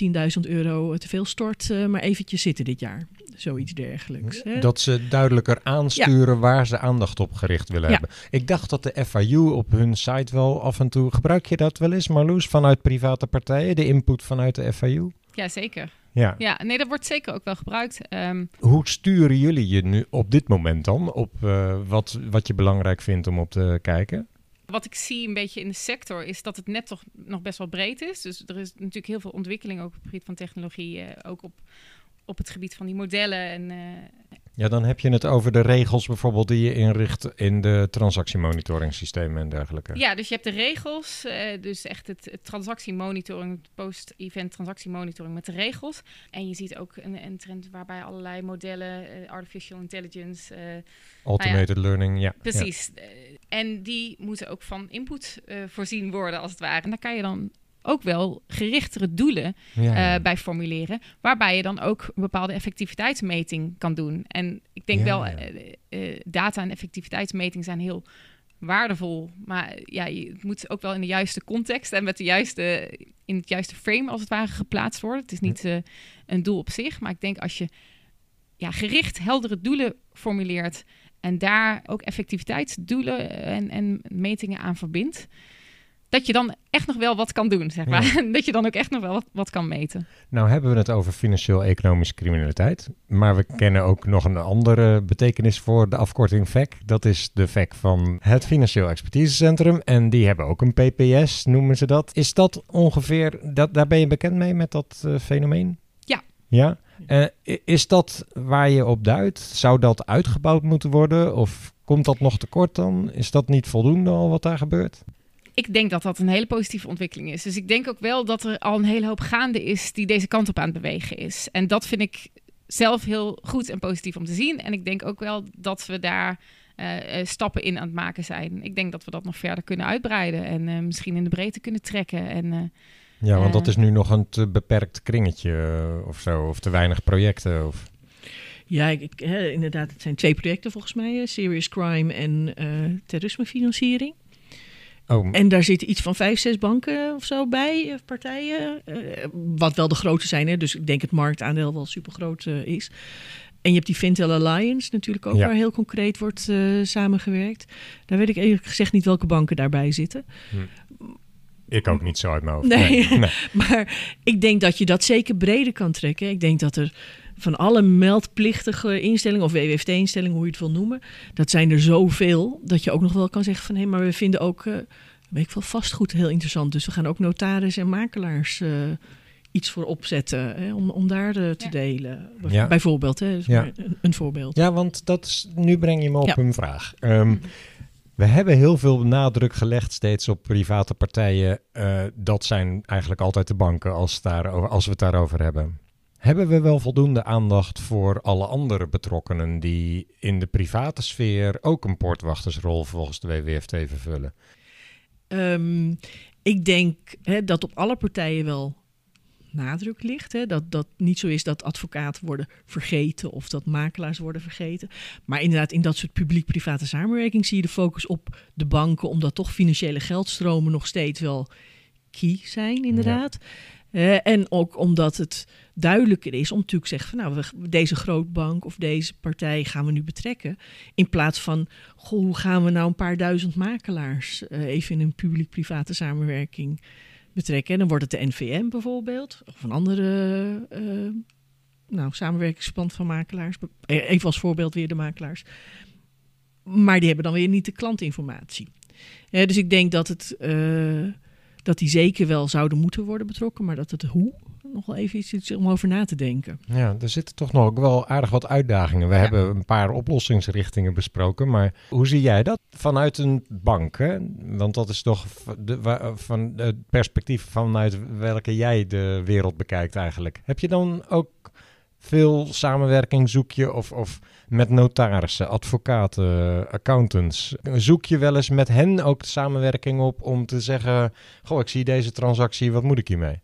10.000 euro te veel stort, eh, maar eventjes zitten dit jaar. Zoiets dergelijks. Hè? Dat ze duidelijker aansturen waar ze aandacht op gericht willen Ja. hebben. Ik dacht dat de FIU op hun site wel af en toe... Gebruik je dat wel eens, Marloes, vanuit private partijen? De input vanuit de FIU? Ja, zeker. Ja. Ja, nee, dat wordt zeker ook wel gebruikt. Ehm, Hoe sturen jullie je nu op dit moment dan op eh, wat, wat je belangrijk vindt om op te kijken? wat ik zie een beetje in de sector is dat het net toch nog best wel breed is. Dus er is natuurlijk heel veel ontwikkeling ook op het gebied van technologie. eh, ook op, op het gebied van die modellen. En, eh, Ja, dan heb je het over de regels bijvoorbeeld die je inricht in de transactiemonitoringsystemen en dergelijke. ja, dus je hebt de regels. eh, dus echt het, het transactiemonitoring, het post-event transactiemonitoring met de regels. En je ziet ook een, een trend waarbij allerlei modellen, eh, artificial intelligence, eh, Automated learning, ja. Precies. En die moeten ook van input voorzien worden, als het ware. En daar kan je dan ook wel gerichtere doelen Ja. Eh, bij formuleren, waarbij je dan ook een bepaalde effectiviteitsmeting kan doen. En ik denk Ja, wel, ja. eh, eh, data en effectiviteitsmeting zijn heel waardevol, maar ja, je, het moet ook wel in de juiste context en met de juiste, in het juiste frame als het ware geplaatst worden. Het is niet een doel op zich, maar ik denk als je ja, gericht heldere doelen formuleert en daar ook effectiviteitsdoelen en, en metingen aan verbindt, dat je dan echt nog wel wat kan doen, zeg maar. dat je dan ook echt nog wel wat, wat kan meten. Nou hebben we het over financieel-economische criminaliteit. Maar we kennen ook nog een andere betekenis voor de afkorting VEC. Dat is de VEC van het Financieel Expertisecentrum. En die hebben ook een PPS, noemen ze dat. Is dat ongeveer, dat, daar ben je bekend mee met dat eh, fenomeen? Ja. Ja? Eh, is dat waar je op duidt? Zou dat uitgebouwd moeten worden? Of komt dat nog tekort dan? Is dat niet voldoende al wat daar gebeurt? Ik denk dat dat een hele positieve ontwikkeling is. Dus ik denk ook wel dat er al een hele hoop gaande is die deze kant op aan het bewegen is. En dat vind ik zelf heel goed en positief om te zien. En ik denk ook wel dat we daar eh, eh, stappen in aan het maken zijn. Ik denk dat we dat nog verder kunnen uitbreiden en eh, misschien in de breedte kunnen trekken. En eh, Ja, want dat is nu nog een te beperkt kringetje of zo. Of te weinig projecten. Of... Ja, ik, ik- hè, inderdaad, het zijn twee projecten volgens mij. Serious Crime en eh terrorismefinanciering. Oh, En daar zitten iets van vijf, zes banken of zo bij, eh, partijen. eh, wat wel de grote zijn, hè? dus ik denk het marktaandeel wel super groot is. En je hebt die Fintel Alliance natuurlijk ook, Ja. waar heel concreet wordt eh, samengewerkt. Daar weet ik eerlijk gezegd niet welke banken daarbij zitten. ik ook niet zo uit mijn hoofd. Nee. nee. Maar ik denk dat je dat zeker breder kan trekken. Ik denk dat er van alle meldplichtige instellingen of WWFT-instellingen, hoe je het wil noemen, dat zijn er zoveel dat je ook nog wel kan zeggen van hé, maar we vinden ook, eh weet ik veel, vastgoed heel interessant. Dus we gaan ook notaris en makelaars eh, iets voor opzetten hè, om, om daar eh, te Ja. delen. Bij- Ja. Bijvoorbeeld, hè, is Ja. maar een, een voorbeeld. Ja, want dat is, nu breng je me op Ja. een vraag. Ehm, we hebben heel veel nadruk gelegd steeds op private partijen. Eh, dat zijn eigenlijk altijd de banken als, daarover, als we het daarover hebben. Hebben we wel voldoende aandacht voor alle andere betrokkenen die in de private sfeer ook een poortwachtersrol volgens de WWFT vervullen? Ehm, ik denk hè, dat op alle partijen wel nadruk ligt. Hè, dat dat niet zo is dat advocaten worden vergeten of dat makelaars worden vergeten. Maar inderdaad, in dat soort publiek-private samenwerking zie je de focus op de banken, omdat toch financiële geldstromen nog steeds wel key zijn, inderdaad. Eh, en ook omdat het duidelijker is om natuurlijk te zeggen van nou, we, deze grootbank of deze partij gaan we nu betrekken. In plaats van, goh, hoe gaan we nou een paar duizend makelaars eh, even in een publiek-private samenwerking betrekken. En dan wordt het de NVM bijvoorbeeld, of een andere eh, nou, samenwerkingsverband van makelaars. Eh, Even als voorbeeld weer de makelaars. Maar die hebben dan weer niet de klantinformatie. Dus ik denk dat, het, eh, dat die zeker wel zouden moeten worden betrokken, maar dat het hoe nog wel even iets is om over na te denken. Ja, er zitten toch nog wel aardig wat uitdagingen. We Ja. hebben een paar oplossingsrichtingen besproken, maar hoe zie jij dat vanuit een bank? Hè? Want dat is toch de, wa- van het perspectief vanuit welke jij de wereld bekijkt eigenlijk. Heb je dan ook veel samenwerking zoek je of, of met notarissen, advocaten, accountants? Zoek je wel eens met hen ook de samenwerking op om te zeggen, goh, ik zie deze transactie, wat moet ik hiermee?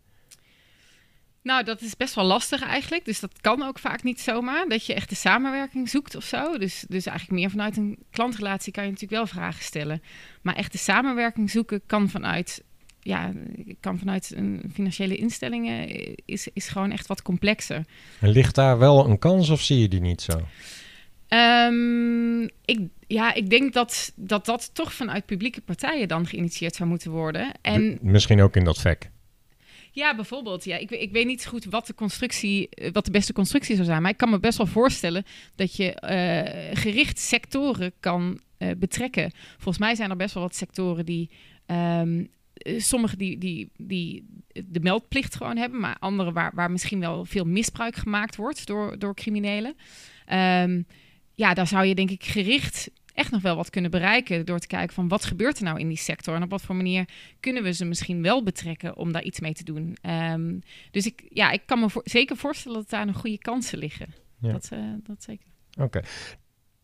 Nou, dat is best wel lastig eigenlijk. Dus dat kan ook vaak niet zomaar. Dat je echt de samenwerking zoekt of zo. Dus, dus eigenlijk meer vanuit een klantrelatie kan je natuurlijk wel vragen stellen. Maar echt de samenwerking zoeken kan vanuit, ja, kan vanuit een financiële instellingen is, is gewoon echt wat complexer. En ligt daar wel een kans of zie je die niet zo? Ehm, ik, ja, ik denk dat, dat dat toch vanuit publieke partijen dan geïnitieerd zou moeten worden. En Misschien ook in dat vak. Ja, bijvoorbeeld. Ja, ik, ik weet niet goed wat de constructie, eh, wat de beste constructie zou zijn. Maar ik kan me best wel voorstellen dat je eh, gericht sectoren kan eh, betrekken. Volgens mij zijn er best wel wat sectoren die. ehm eh, sommige die, die, die de meldplicht gewoon hebben, maar andere waar, waar misschien wel veel misbruik gemaakt wordt door, door criminelen. Ehm, ja, daar zou je denk ik gericht echt nog wel wat kunnen bereiken door te kijken van wat gebeurt er nou in die sector en op wat voor manier kunnen we ze misschien wel betrekken om daar iets mee te doen. Ehm, dus ik, ja, ik kan me voor- zeker voorstellen dat daar nog goede kansen liggen. Ja. Dat, eh, dat zeker. Oké.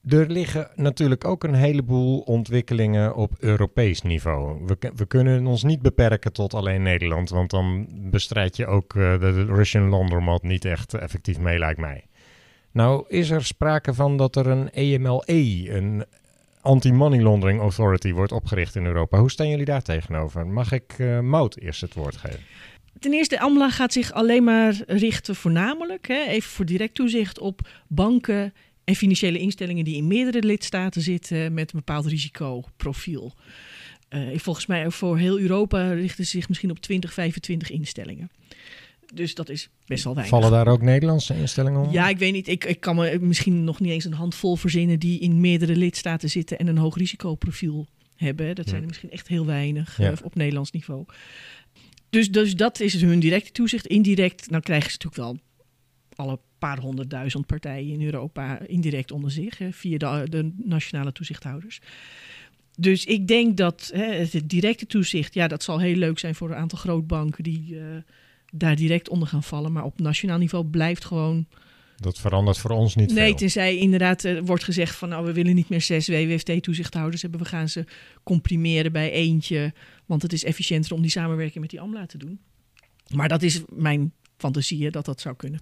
Er liggen natuurlijk ook een heleboel ontwikkelingen op Europees niveau. We, we kunnen ons niet beperken tot alleen Nederland, want dan bestrijd je ook eh, de, de Russian laundromat niet echt effectief mee, lijkt mij. Nou, is er sprake van dat er een EMLE, een Anti-Money Laundering Authority, wordt opgericht in Europa. Hoe staan jullie daar tegenover? Mag ik eh Mout eerst het woord geven? Ten eerste, AMLA gaat zich alleen maar richten voornamelijk, hè, even voor direct toezicht, op banken en financiële instellingen die in meerdere lidstaten zitten met een bepaald risicoprofiel. Eh, volgens mij voor heel Europa richten ze zich misschien op 20, 25 instellingen. Dus dat is best wel weinig. Vallen daar ook Nederlandse instellingen onder? Ja, ik weet niet. Ik, ik kan me misschien nog niet eens een handvol verzinnen die in meerdere lidstaten zitten en een hoog risicoprofiel hebben. Dat zijn er misschien echt heel weinig Ja. eh, op Nederlands niveau. Dus, dus dat is hun directe toezicht. Indirect, nou krijgen ze natuurlijk wel alle paar honderdduizend partijen in Europa indirect onder zich, hè, via de, de nationale toezichthouders. Dus ik denk dat hè, het directe toezicht, ja, dat zal heel leuk zijn voor een aantal grootbanken die eh, daar direct onder gaan vallen. Maar op nationaal niveau blijft gewoon Dat verandert voor ons niet Nee, veel. tenzij inderdaad eh, wordt gezegd van nou we willen niet meer zes WWFT-toezichthouders hebben, we gaan ze comprimeren bij eentje, want het is efficiënter om die samenwerking met die AMLA te doen. Maar dat is mijn fantasie hè, dat dat zou kunnen.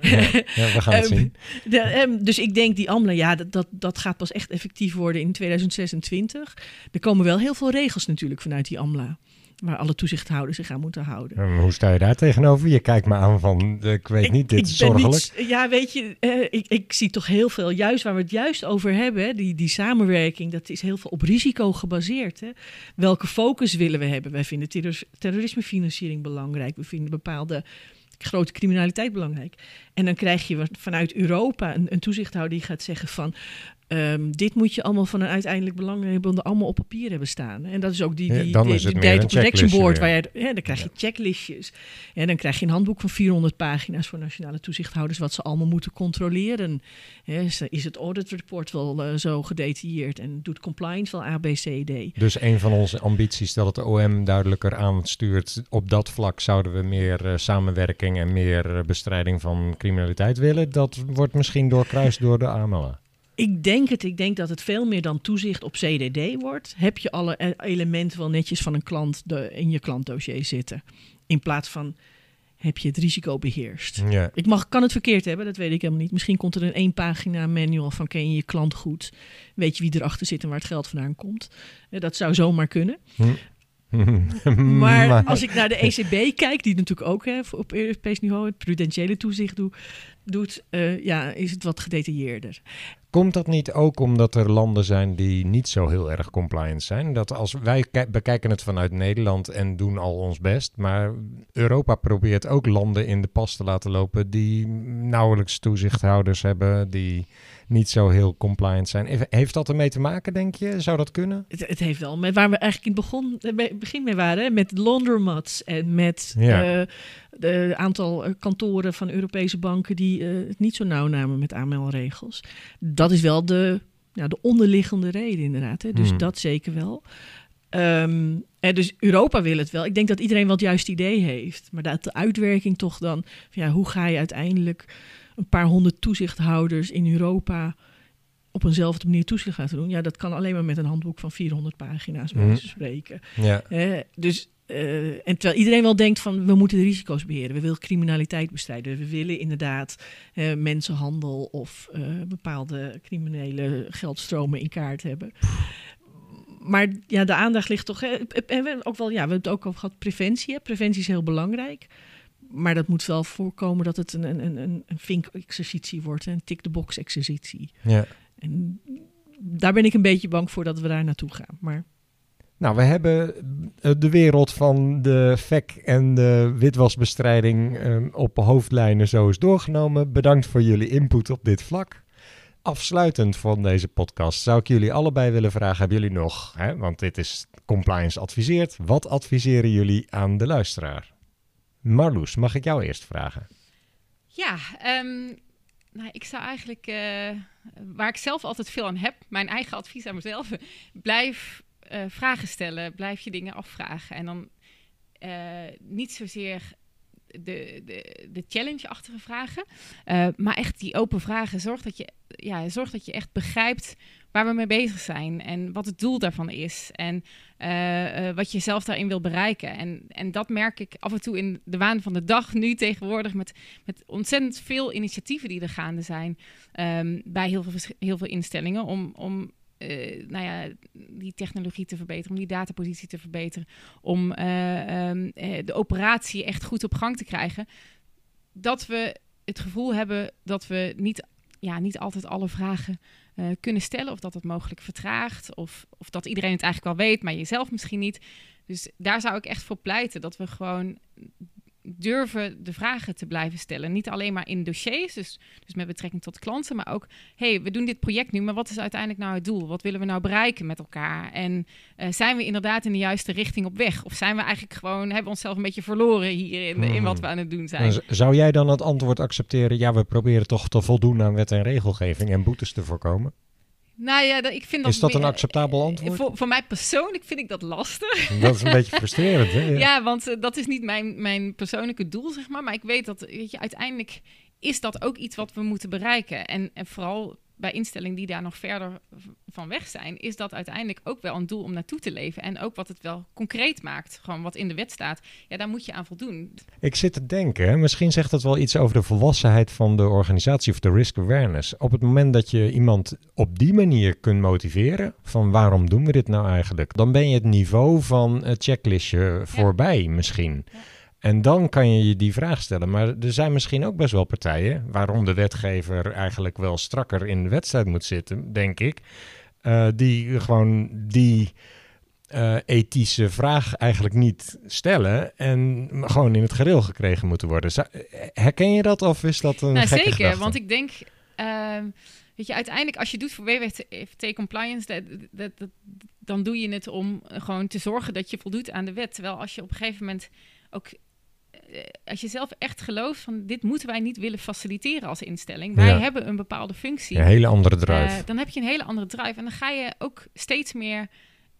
Ja, ja, we gaan het Ehm, zien. De, ehm, dus ik denk die AMLA, ja, dat, dat, dat gaat pas echt effectief worden in 2026. Er komen wel heel veel regels natuurlijk vanuit die AMLA, waar alle toezichthouders zich aan moeten houden. Maar hoe sta je daar tegenover? Je kijkt me aan van, ik weet niet, dit is zorgelijk. niet- ja, weet je, eh, ik, ik zie toch heel veel, juist waar we het juist over hebben, die, die samenwerking, dat is heel veel op risico gebaseerd. Hè. Welke focus willen we hebben? Wij vinden terror- terrorismefinanciering belangrijk. We vinden bepaalde grote criminaliteit belangrijk. En dan krijg je vanuit Europa een, een toezichthouder die gaat zeggen van... ehm, dit moet je allemaal van een uiteindelijk belanghebbende allemaal op papier hebben staan. En dat is ook die, die, die, die data protection board. Waar je, dan krijg je checklistjes. En dan krijg je een handboek van 400 pagina's voor nationale toezichthouders, wat ze allemaal moeten controleren. Hè, is- is het audit report wel eh, zo gedetailleerd en doet compliance wel A, B, C, D? Dus een van onze ambities dat het OM duidelijker aanstuurt. Op dat vlak zouden we meer eh, samenwerking en meer eh, bestrijding van criminaliteit willen. Dat wordt misschien doorkruist door de AMLA. Ik denk het. Ik denk dat het veel meer dan toezicht op CDD wordt. Heb je alle e- elementen wel netjes van een klant de, in je klantdossier zitten? In plaats van heb je het risico beheerst? Ja. Ik mag, kan het verkeerd hebben, dat weet ik helemaal niet. Misschien komt er een één pagina manual van ken je je klant goed? Weet je wie erachter zit en waar het geld vandaan komt? Eh, Dat zou zomaar kunnen. Hm. Maar als ik naar de ECB kijk, die natuurlijk ook hè, op Europees niveau het prudentiële toezicht doet, doet uh, ja, is het wat gedetailleerder. Komt dat niet ook omdat er landen zijn die niet zo heel erg compliant zijn? Dat als wij bekijken het vanuit Nederland en doen al ons best, maar Europa probeert ook landen in de pas te laten lopen die nauwelijks toezichthouders hebben, die niet zo heel compliant zijn. Heeft dat ermee te maken, denk je? Zou dat kunnen? Het, het heeft wel met waar we eigenlijk in het begon, eh, begin mee waren, met laundromats en met ja. uh, de aantal eh, kantoren van Europese banken die uh, het niet zo nauw namen met aanmeldregels. Dat is wel de, ja, de onderliggende reden, inderdaad. Hè? Dus hmm. dat zeker wel. Um, dus Europa wil het wel. Ik denk dat iedereen wat juist idee heeft. Maar dat de uitwerking toch dan, ja, hoe ga je uiteindelijk een paar honderd toezichthouders in Europa op eenzelfde manier toezicht laten doen. Ja, dat kan alleen maar met een handboek van 400 pagina's, bij mm. spreken. Ja. dus, uh, en terwijl iedereen wel denkt van, we moeten de risico's beheren. We willen criminaliteit bestrijden. We willen inderdaad uh, mensenhandel of uh, bepaalde criminele geldstromen in kaart hebben. Maar ja, de aandacht ligt toch... En we ook wel, ja, we hebben het ook over gehad, preventie. Hè? Preventie is heel belangrijk maar dat moet wel voorkomen dat het een, een, een, een vink-exercitie wordt, een tick-the-box-exercitie. Ja. En daar ben ik een beetje bang voor dat we daar naartoe gaan. Maar... Nou, we hebben eh, de wereld van de VEC en de witwasbestrijding um, op hoofdlijnen zo eens doorgenomen. Bedankt voor jullie input op dit vlak. Afsluitend van deze podcast zou ik jullie allebei willen vragen: hebben jullie nog, hè, want dit is compliance adviseert, wat adviseren jullie aan de luisteraar? Marloes, mag ik jou eerst vragen? Ja, um, nou, ik zou eigenlijk, uh, waar ik zelf altijd veel aan heb, mijn eigen advies aan mezelf, blijf uh, vragen stellen, blijf je dingen afvragen. En dan uh, niet zozeer de, de, de challenge-achtige vragen, maar echt die open vragen. Zorg dat, je, ja, zorg dat je echt begrijpt waar we mee bezig zijn en wat het doel daarvan is en uh, uh, wat je zelf daarin wil bereiken. En, en dat merk ik af en toe in de waan van de dag nu tegenwoordig met, met ontzettend veel initiatieven die er gaande zijn um, bij heel veel, heel veel instellingen om, om uh, nou ja, die technologie te verbeteren, om die datapositie te verbeteren, om um, de operatie echt goed op gang te krijgen. Dat we het gevoel hebben dat we niet, ja, niet altijd alle vragen uh, kunnen stellen. Of dat het mogelijk vertraagt. Of, of dat iedereen het eigenlijk wel weet, maar jezelf misschien niet. Dus daar zou ik echt voor pleiten dat we gewoon durven de vragen te blijven stellen. Niet alleen maar in dossiers, dus, dus met betrekking tot klanten, maar ook, hey, we doen dit project nu, maar wat is uiteindelijk nou het doel? Wat willen we nou bereiken met elkaar? En uh, zijn we inderdaad in de juiste richting op weg? Of zijn we eigenlijk gewoon, hebben we onszelf een beetje verloren hier in, in wat hmm. we aan het doen zijn? Zou jij dan het antwoord accepteren, ja, we proberen toch te voldoen aan wet en regelgeving en boetes te voorkomen? Nou ja, ik vind dat... Is dat een acceptabel antwoord? Voor, voor mij persoonlijk vind ik dat lastig. Dat is een beetje frustrerend, hè? Ja, want uh, dat is niet mijn, mijn persoonlijke doel, zeg maar. Maar ik weet dat, weet je, uiteindelijk is dat ook iets wat we moeten bereiken. En, en vooral bij instellingen die daar nog verder van weg zijn, is dat uiteindelijk ook wel een doel om naartoe te leven. En ook wat het wel concreet maakt, gewoon wat in de wet staat, ja, daar moet je aan voldoen. Ik zit te denken, misschien zegt dat wel iets over de volwassenheid van de organisatie of de risk awareness. Op het moment dat je iemand op die manier kunt motiveren, van waarom doen we dit nou eigenlijk, dan ben je het niveau van het checklistje voorbij misschien. Ja. En dan kan je je die vraag stellen. Maar er zijn misschien ook best wel partijen waarom de wetgever eigenlijk wel strakker in de wedstrijd moet zitten, denk ik. Uh, die gewoon die uh, ethische vraag eigenlijk niet stellen en gewoon in het gereel gekregen moeten worden. Herken je dat of is dat een nou, Zeker, gedachte? want ik denk... Uh, weet je, uiteindelijk als je doet voor WWT compliance, dat, dat, dat, dan doe je het om gewoon te zorgen dat je voldoet aan de wet. Terwijl als je op een gegeven moment ook eh, als je zelf echt gelooft van dit moeten wij niet willen faciliteren als instelling. Wij hebben een bepaalde functie. Een hele andere drive. Uh, dan heb je een hele andere drive. En dan ga je ook steeds meer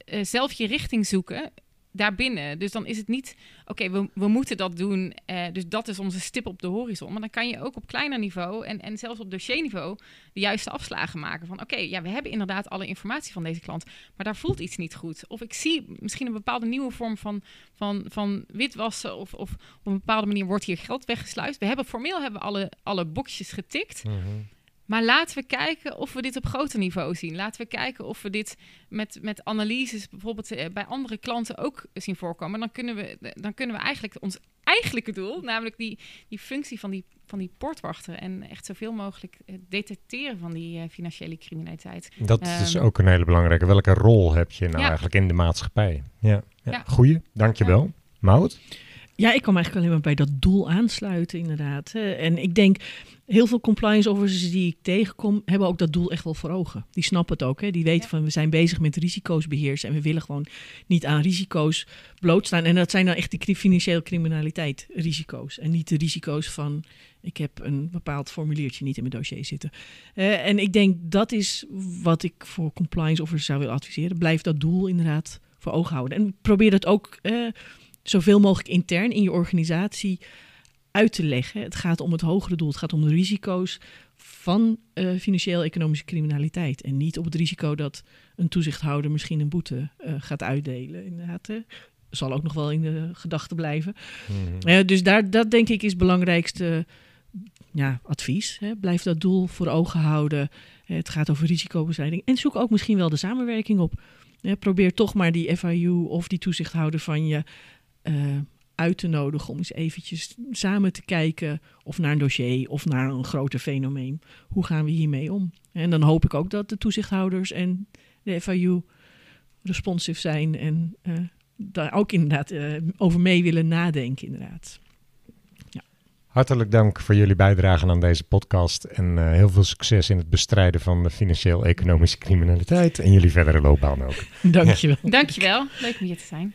uh, zelf je richting zoeken daarbinnen. Dus dan is het niet, oké, we, we moeten dat doen. Uh, dus dat is onze stip op de horizon. Maar dan kan je ook op kleiner niveau en, en zelfs op dossierniveau de juiste afslagen maken. Van oké, ja, we hebben inderdaad alle informatie van deze klant, maar daar voelt iets niet goed. Of ik zie misschien een bepaalde nieuwe vorm van, van, van witwassen of, of op een bepaalde manier wordt hier geld weggesluist. We hebben formeel hebben we alle, alle boxjes getikt. Mhm. Maar laten we kijken of we dit op groter niveau zien. Laten we kijken of we dit met, met analyses bijvoorbeeld eh, bij andere klanten ook zien voorkomen. Dan kunnen we, dan kunnen we eigenlijk ons eigenlijke doel, namelijk die, die functie van die, van die portwachter en echt zoveel mogelijk het detecteren van die eh, financiële criminaliteit. Dat is Ehm, ook een hele belangrijke. Welke rol heb je nou Ja. eigenlijk in de maatschappij? Ja, ja. Ja. goeie, dankjewel. Maud? Ja, ik kan me eigenlijk alleen maar bij dat doel aansluiten, inderdaad. En ik denk, heel veel compliance officers die ik tegenkom, hebben ook dat doel echt wel voor ogen. Die snappen het ook. Hè? Die weten Ja. van, we zijn bezig met risico's beheersen en we willen gewoon niet aan risico's blootstaan. En dat zijn dan echt die financiële criminaliteit risico's. En niet de risico's van, ik heb een bepaald formuliertje niet in mijn dossier zitten. En ik denk, dat is wat ik voor compliance officers zou willen adviseren. Blijf dat doel inderdaad voor ogen houden. En probeer dat ook... eh, zoveel mogelijk intern in je organisatie uit te leggen. Het gaat om het hogere doel. Het gaat om de risico's van eh, financieel-economische criminaliteit. En niet op het risico dat een toezichthouder misschien een boete eh, gaat uitdelen. Inderdaad, zal ook nog wel in de gedachten blijven. Eh, dus daar, dat denk ik is het belangrijkste ja, advies. Hè. Blijf dat doel voor ogen houden. Het gaat over risicobestrijding. En zoek ook misschien wel de samenwerking op. Probeer toch maar die FIU of die toezichthouder van je eh, uit te nodigen om eens eventjes samen te kijken of naar een dossier of naar een groter fenomeen. Hoe gaan we hiermee om? En dan hoop ik ook dat de toezichthouders en de FIU responsive zijn en eh, daar ook inderdaad eh, over mee willen nadenken inderdaad. Hartelijk dank voor jullie bijdrage aan deze podcast. En eh, heel veel succes in het bestrijden van de financieel-economische criminaliteit. En jullie verdere loopbaan ook. Dankjewel. Dankjewel, leuk om hier te zijn.